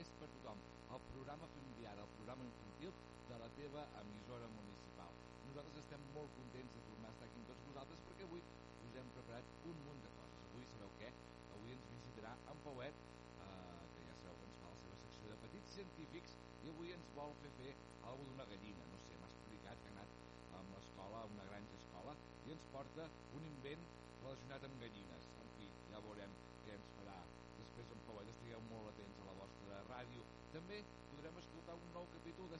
és per tothom. El programa familiar, el programa infantil de la teva emissora municipal. Nosaltres estem molt contents de tornar a estar aquí amb tots vosaltres perquè avui us hem preparat un munt de coses. Avui sabeu què? Avui ens visitarà en Pauet, eh, que ja sabeu que ens fa la seva secció de petits científics i avui ens vol fer fer alguna d'una gallina, no sé, m'ha explicat que ha anat a l'escola, una granja escola, i ens porta un invent relacionat amb gallines. En fi, ja veurem què ens farà després en Pauet. Estigueu molt atents a la vostra ràdio. També podrem escoltar un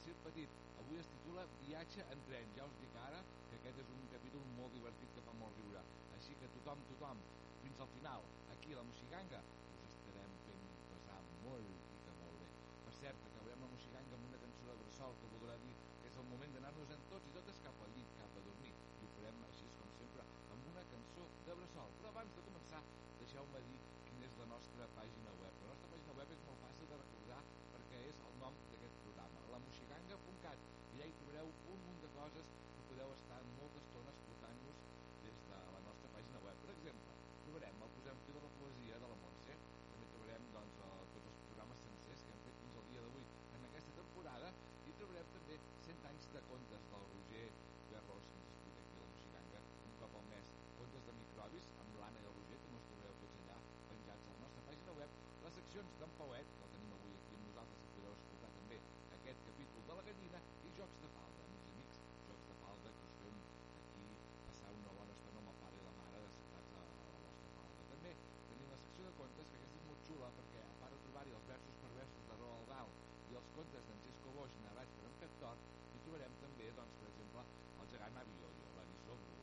Circ Petit. Avui es titula Viatge en tren. Ja us dic ara que aquest és un capítol molt divertit que fa molt riure. Així que tothom, tothom, fins al final, aquí a la Moxiganga, us estarem fent passar molt i que molt bé. Per cert, acabarem la Moxiganga amb una cançó de Bressol que voldrà dir que és el moment d'anar-nos en tots i totes cap al llit, cap a dormir. I ho farem així com sempre amb una cançó de Bressol. Però abans de començar, deixeu-me dir quina és la nostra pàgina web. La nostra pàgina web és molt fàcil de recordar perquè és el nom d'aquest programa, lamoxiganga.cat, i allà hi trobareu un munt de coses que podeu estar molta estona escoltant-nos des de la nostra pàgina web. Per exemple, trobarem el Posem Fil de la Poesia de la Montse, també trobarem doncs, el, tots els programes sencers que hem fet fins al dia d'avui en aquesta temporada. I trobarem també 100 anys de contes del Roger Berros, que ens explica aquí la Moxiganga, un cop al mes, contes de microbis amb l'Anna i el Roger, no els trobareu tots allà penjats a la nostra pàgina web, les seccions d'en Pauet, que el tenim avui aquí amb nosaltres i podeu escoltar també aquest capítol de la gallina, i jocs de falda, amics i amics, jocs de falda que us fem aquí passar una bona estona amb el pare i la mare assentats a, a la vostra falda. També tenim la secció de contes, que aquesta és molt xula perquè a part de trobar-hi els versos perversos de Roald Dahl i els contes d'en Cisco Boix narrats per en Pep Tort, hi doncs, per exemple, el gegant Avioio, l'Arisobro,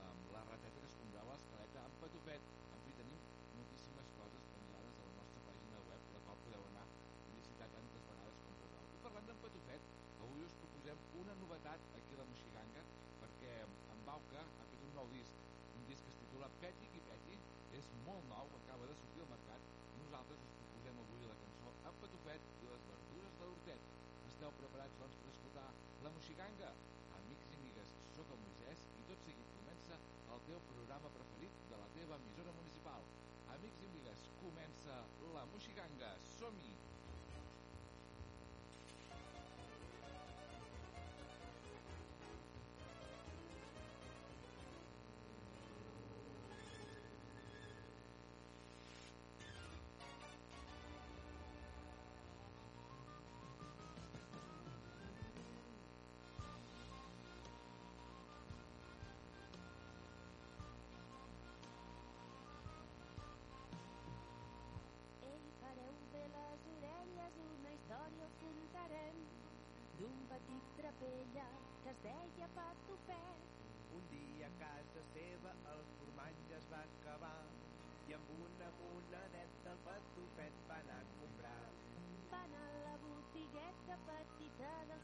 amb la rateta que escombrava l'escaleta amb Patufet. En fi, tenim moltíssimes coses penjades a la nostra pàgina web, la qual podeu anar a visitar tantes vegades com vulgueu. I parlant d'en Patufet, avui us proposem una novetat aquí a la Moxiganga, perquè en Bauca ha fet un nou disc, un disc que es titula Peti i Peti, és molt nou, acaba de sortir al mercat, i nosaltres us proposem avui la cançó En Patufet i les verdures de l'Hortet. Esteu preparats, doncs, per escoltar la Moxiganga? Amics i amigues, sóc el Moisès i tot seguit comença el teu programa preferit de la teva emissora municipal. Amics i amigues, comença la Moxiganga. Som-hi! Que es deia Patufet. Un dia a casa seva el formatge es va acabar i amb una monedeta el patufet va anar a comprar. Va anar a la botigueta petita del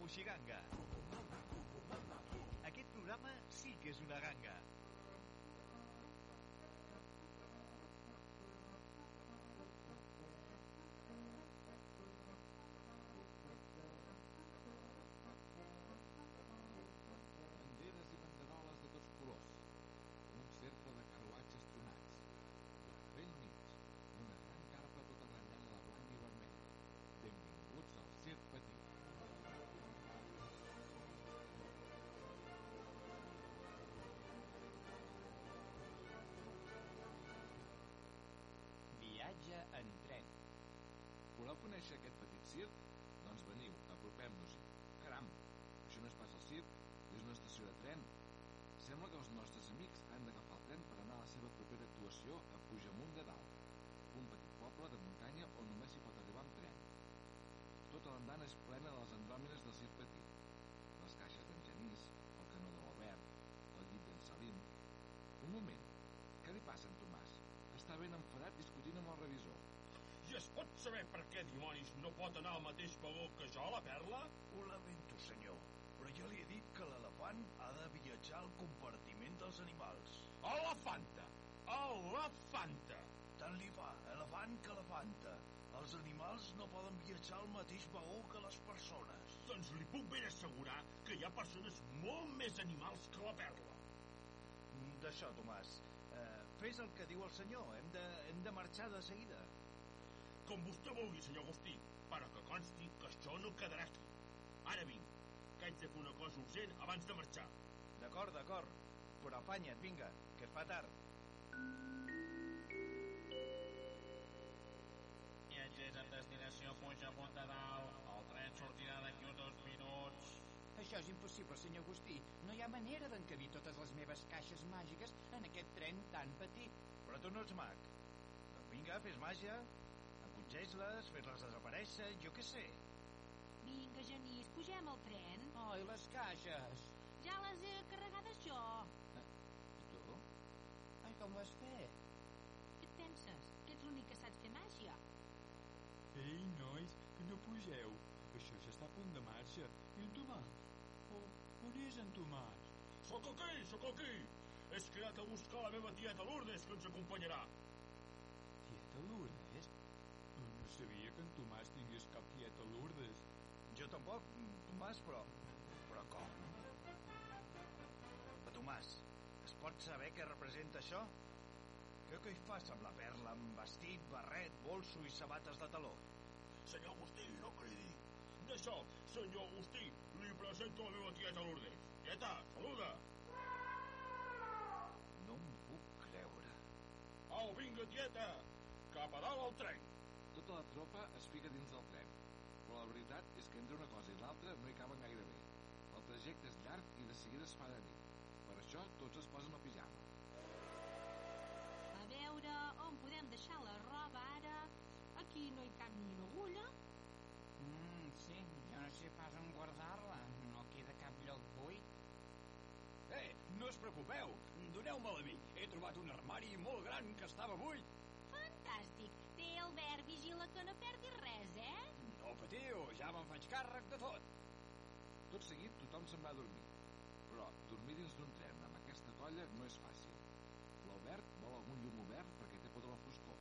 Moixiganga. Aquest programa sí que és una ganga. Conèixer aquest petit circ? Doncs veniu, apropem-nos-hi. Caram, això no és pas el circ, és una estació de tren. Sembla que els nostres amics han d'agafar el tren per anar a la seva propera actuació a Pujamunt de Dalt, un petit poble de muntanya on només s'hi pot arribar amb tren. Tota l'andana és plena de les andròmines del circ petit. Les caixes d'en Genís, el canó de l'Albert, el llit d'en Salim... Un moment, què li passa en Tomàs? Està ben enfadat discutint. I es pot saber per què dimonis no pot anar al mateix vagó que jo, la Perla? Ho lamento, senyor, però ja li he dit que l'elefant ha de viatjar al compartiment dels animals. A la Fanta! A la Fanta! Tant li fa, elefant que elefanta. Els animals no poden viatjar al mateix vagó que les persones. Doncs li puc ben assegurar que hi ha persones molt més animals que la Perla. Mm, D'això, Tomàs. Eh, fes el que diu el senyor. Hem de, hem de marxar de seguida. Com vostè vulgui, senyor Agustí, però que consti que això no quedarà aquí. Ara vinc, que haig de fer una cosa urgent abans de marxar. D'acord, d'acord. Però afanya't, vinga, que es fa tard. Viatgers amb destinació Puigdemont de Dalt. El tren sortirà d'aquí uns dos minuts. Això és impossible, senyor Agustí. No hi ha manera d'encabir totes les meves caixes màgiques en aquest tren tan petit. Però tu no ets mag. Doncs vinga, fes màgia. Encongeix-les, fes-les desaparèixer, jo què sé. Vinga, Genís, pugem al tren. Ai, les caixes. Ja les he carregades jo. I tu? Ai, com ho has fet? Què et penses? Que ets l'únic que saps fer màgia? Ei, nois, que no pugeu. Això ja està a punt de marxa. I en Tomàs? Oh, on és en Tomàs? Sóc aquí, sóc aquí! He cridat a buscar la meva tieta Lourdes, que ens acompanyarà. Tieta Lourdes? Sabia que en Tomàs tingués cap tieta Lourdes. Jo tampoc, Tomàs, però... Però com? Però, Tomàs, es pot saber què representa això? Què que hi fas amb la perla, amb vestit, barret, bolso i sabates de taló? Senyor Agustí, no cridi. D'això, senyor Agustí, li presento la meva tieta Lourdes. Tieta, saluda. No em puc creure. Au, vinga, tieta, cap a dalt al tren. Tota la tropa es fica dins del tren, però la veritat és que entre una cosa i l'altra no hi caben gaire bé. El trajecte és llarg i de seguida es fa de nit. Per això tots es posen el pijama. A veure, on podem deixar la roba ara? Aquí no hi cap ni una agulla. Mm, sí, jo no sé pas on guardar-la. No queda cap lloc buit. Eh, no us preocupeu, doneu-me-la a mi. He trobat un armari molt gran que estava buit. Fantàstic. Albert, vigila que no perdis res, eh? No patiu, ja me'n faig càrrec de tot. Tot seguit tothom se'n va a dormir. Però dormir dins d'un tren amb aquesta colla no és fàcil. L'Albert vol algun llum obert perquè té por de la foscor.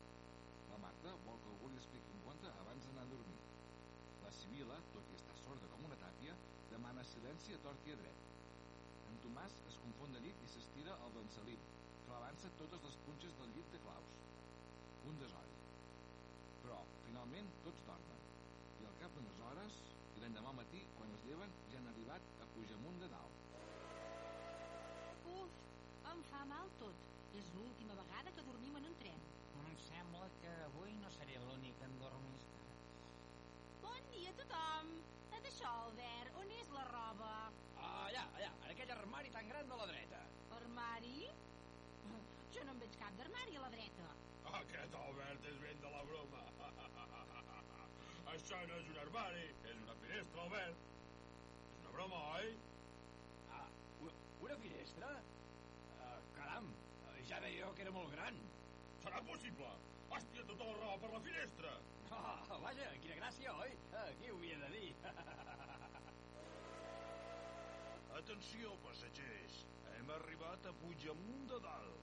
La Marta vol que algú li expliqui un conte abans d'anar a dormir. La Sibil·la, tot i estar sorda com una tàpia, demana silenci a tort i a dret. En Tomàs es confon de nit i s'estira al d'en Salim, clavant-se totes les punxes del llit de claus. Un desori. Finalment, tots dormen. I al cap d'unes hores, i l'endemà al matí, quan es lleven, ja han arribat a Pujamunt de Dalt. Uf, em fa mal tot. És l'última vegada que dormim en un tren. Em sembla que avui no seré l'únic endormiscat. Bon dia a tothom. Et això, Albert, Això no és un armari, és una finestra, Albert. És una broma, oi? Ah, una, una finestra? Uh, caram, ja deia jo que era molt gran. Serà possible? Has tirat tota la roba per la finestra. Ah, vaja, quina gràcia, oi? Uh, qui ho havia de dir? Atenció, passatgers. Hem arribat a Puigdamunt de Dalt.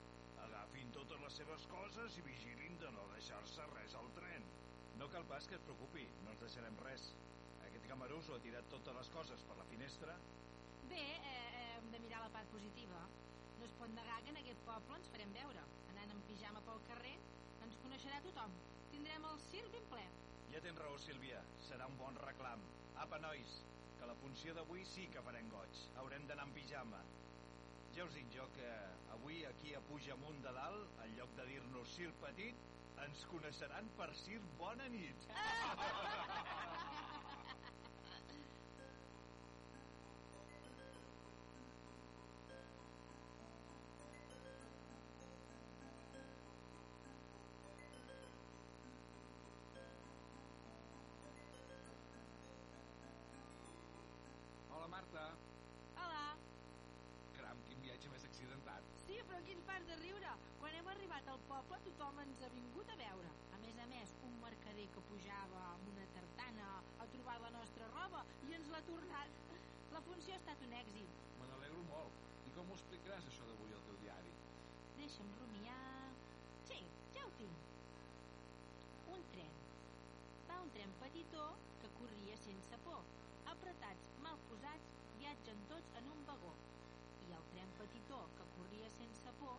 Agafin totes les seves coses i vigilin de no deixar-se res al tren. No cal pas que et preocupi, no ens deixarem res. Aquest camarús ho ha tirat totes les coses per la finestra. Bé, eh, hem de mirar la part positiva. No es pot negar que en aquest poble ens farem veure. Anant en pijama pel carrer, ens coneixerà tothom. Tindrem el circ ben ple. Ja tens raó, Sílvia. Serà un bon reclam. Apa, nois, que la funció d'avui sí que farem goig. Haurem d'anar en pijama. Ja us dic jo que avui aquí a Pujamunt de Dalt, en lloc de dir-nos Sir Petit, ens coneixeran per Sir Bona Nit. que pujava amb una tartana ha trobat la nostra roba i ens l'ha tornat. La funció ha estat un èxit. Me n'alegro molt. I com ho explicaràs, això d'avui al teu diari? Deixa'm rumiar... Sí, ja ho tinc. Un tren. Va un tren petitó que corria sense por. Apretats, mal posats, viatgen tots en un vagó. I el tren petitó que corria sense por,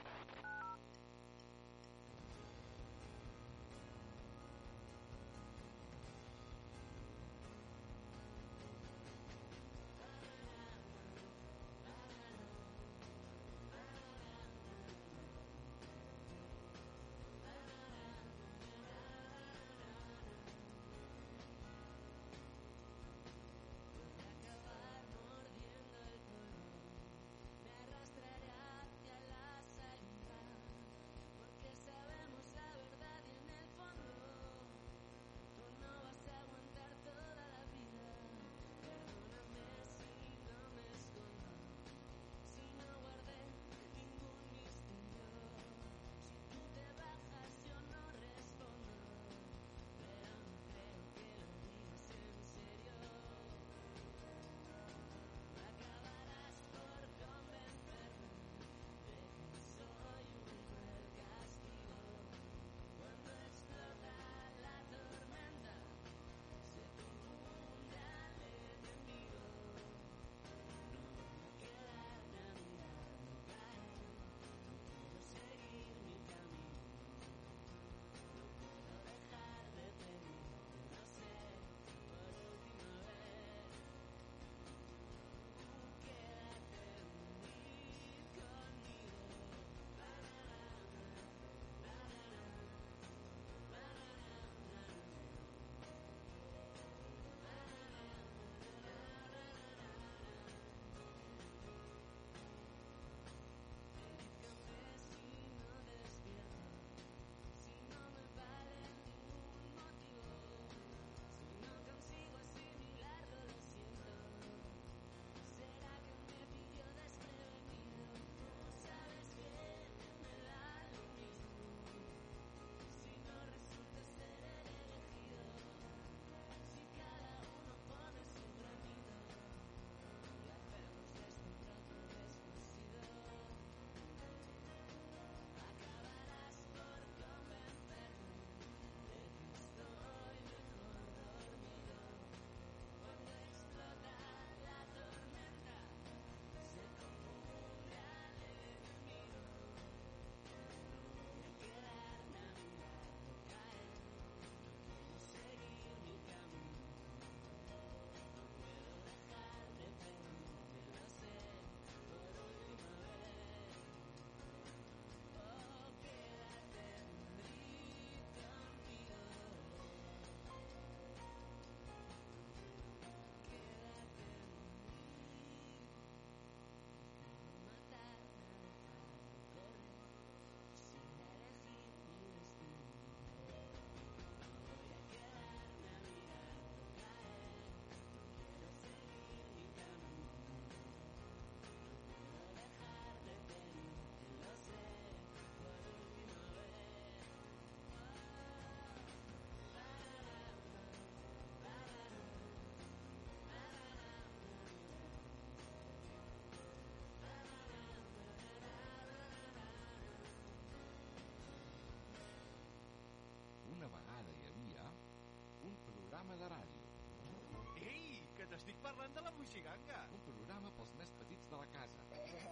parlant de la Moixiganga. Un programa pels més petits de la casa. Eh.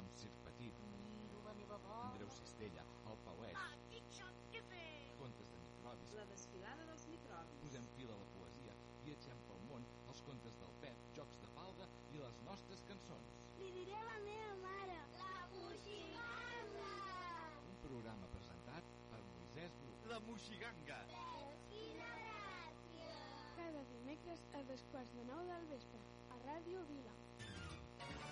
Amb Sir Petit. Miro la meva bola. Andreu Cistella, el Pauet. Ah, quin xoc fer! Contes de microbis. La desfilada dels microbis. Posem fil a la poesia, viatgem pel món, els contes del Pep, jocs de falda i les nostres cançons. Li diré a la meva mare. La Moixiganga! Un programa presentat per Moisès Bru. La Moixiganga! Sí cada dimecres a dos quarts de nou del vespre, a Ràdio Vila.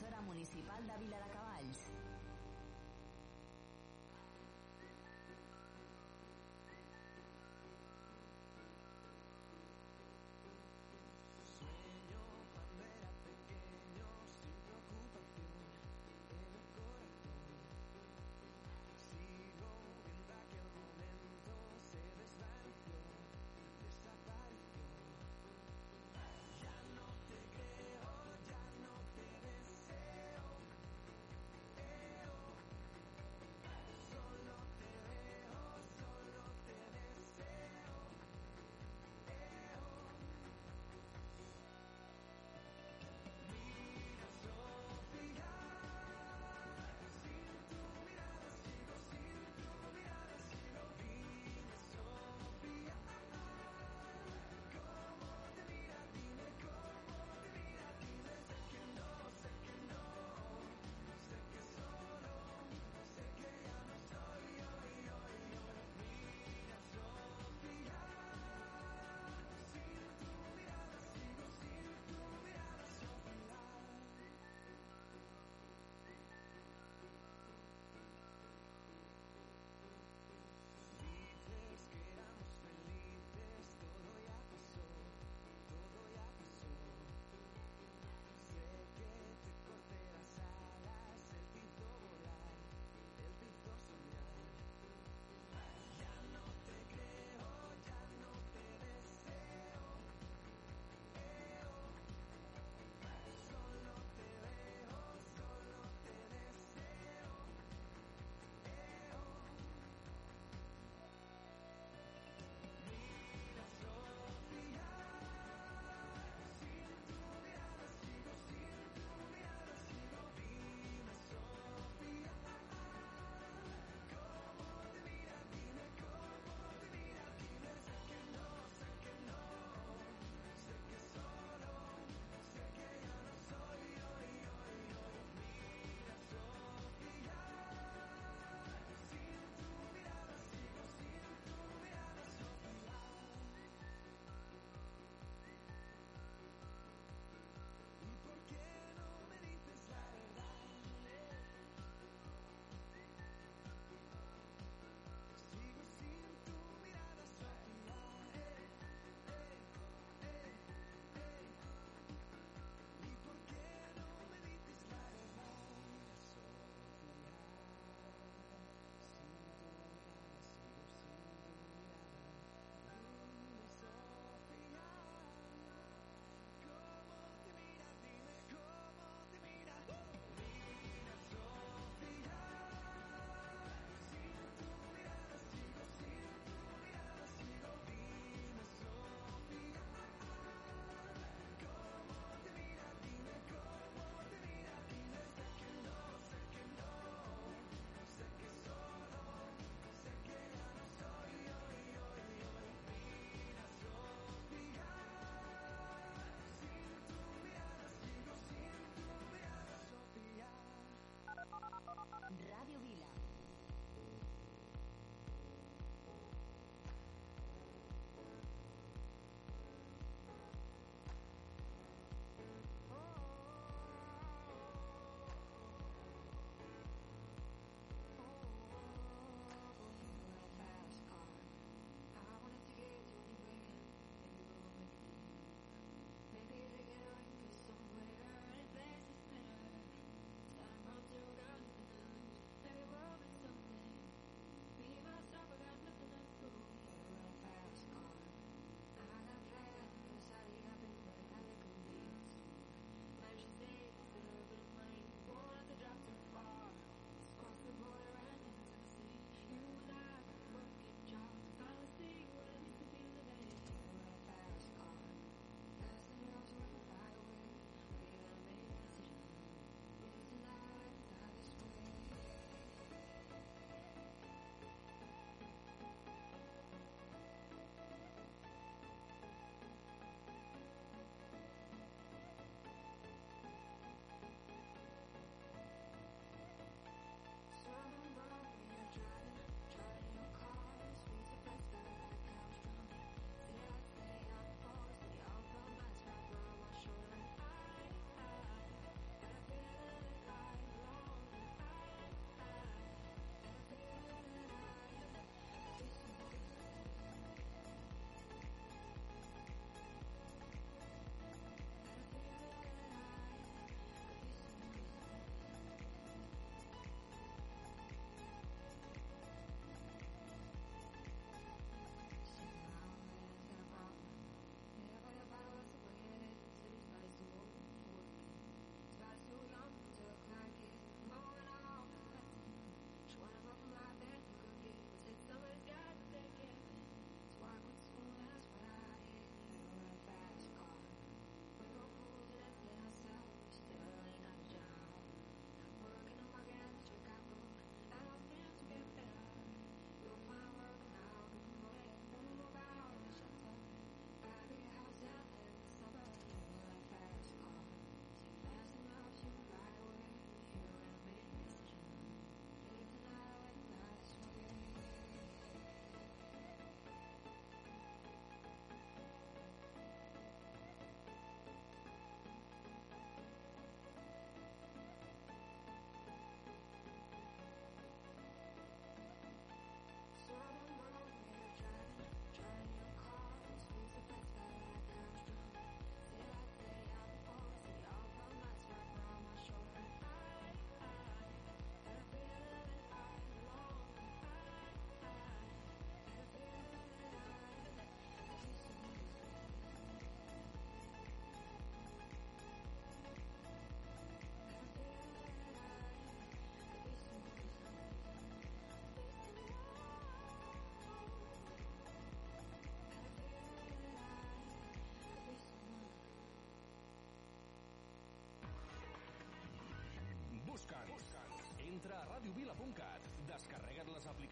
L'emissora municipal de Vila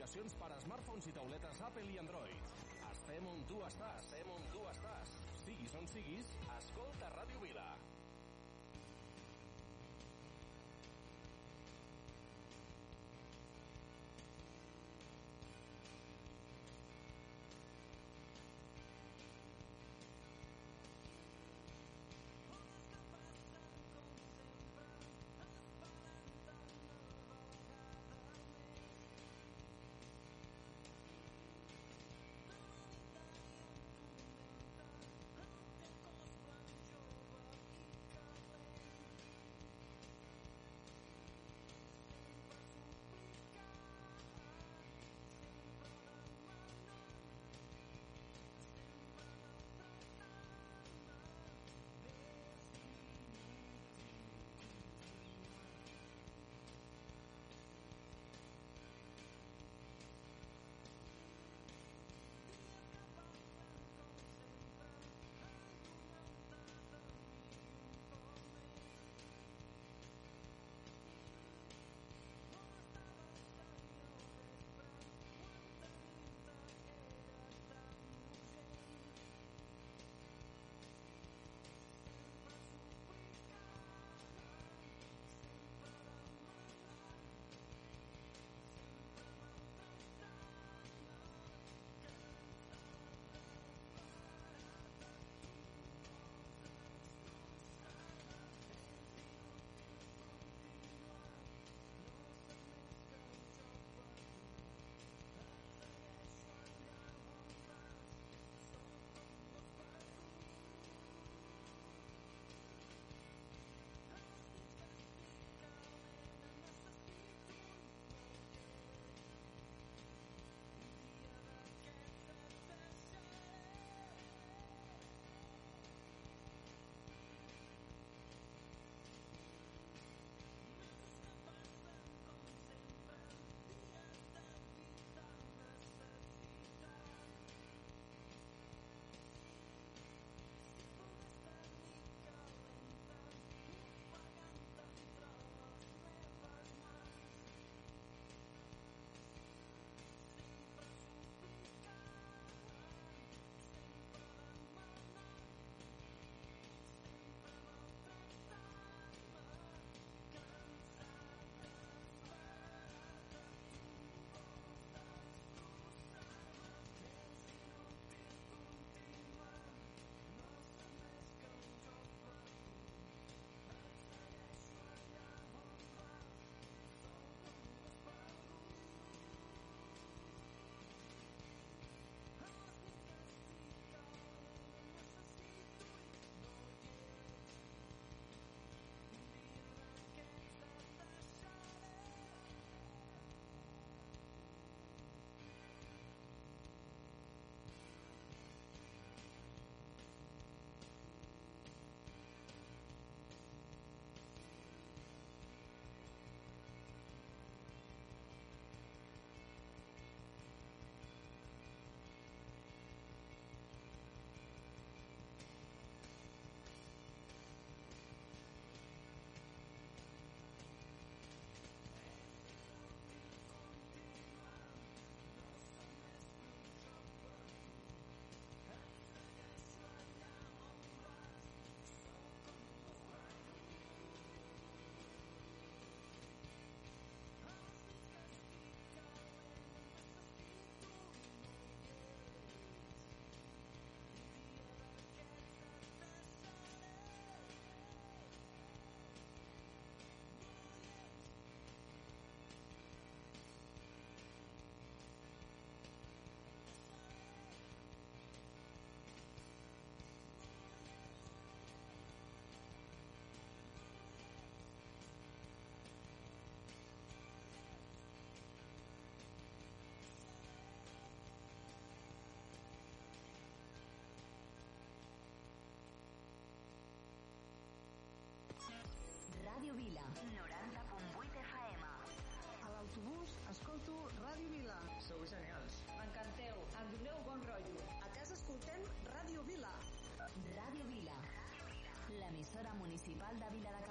aplicacions per a smartphones i tauletes Apple i Android. Estem on tu estàs. Estem on tu estàs. Siguis on siguis, escolta A l'autobús escolto Ràdio Vila. Sou genials. M'encanteu, em doneu bon rotllo. A casa escoltem Ràdio Vila. Ràdio Vila, l'emissora municipal de Vila de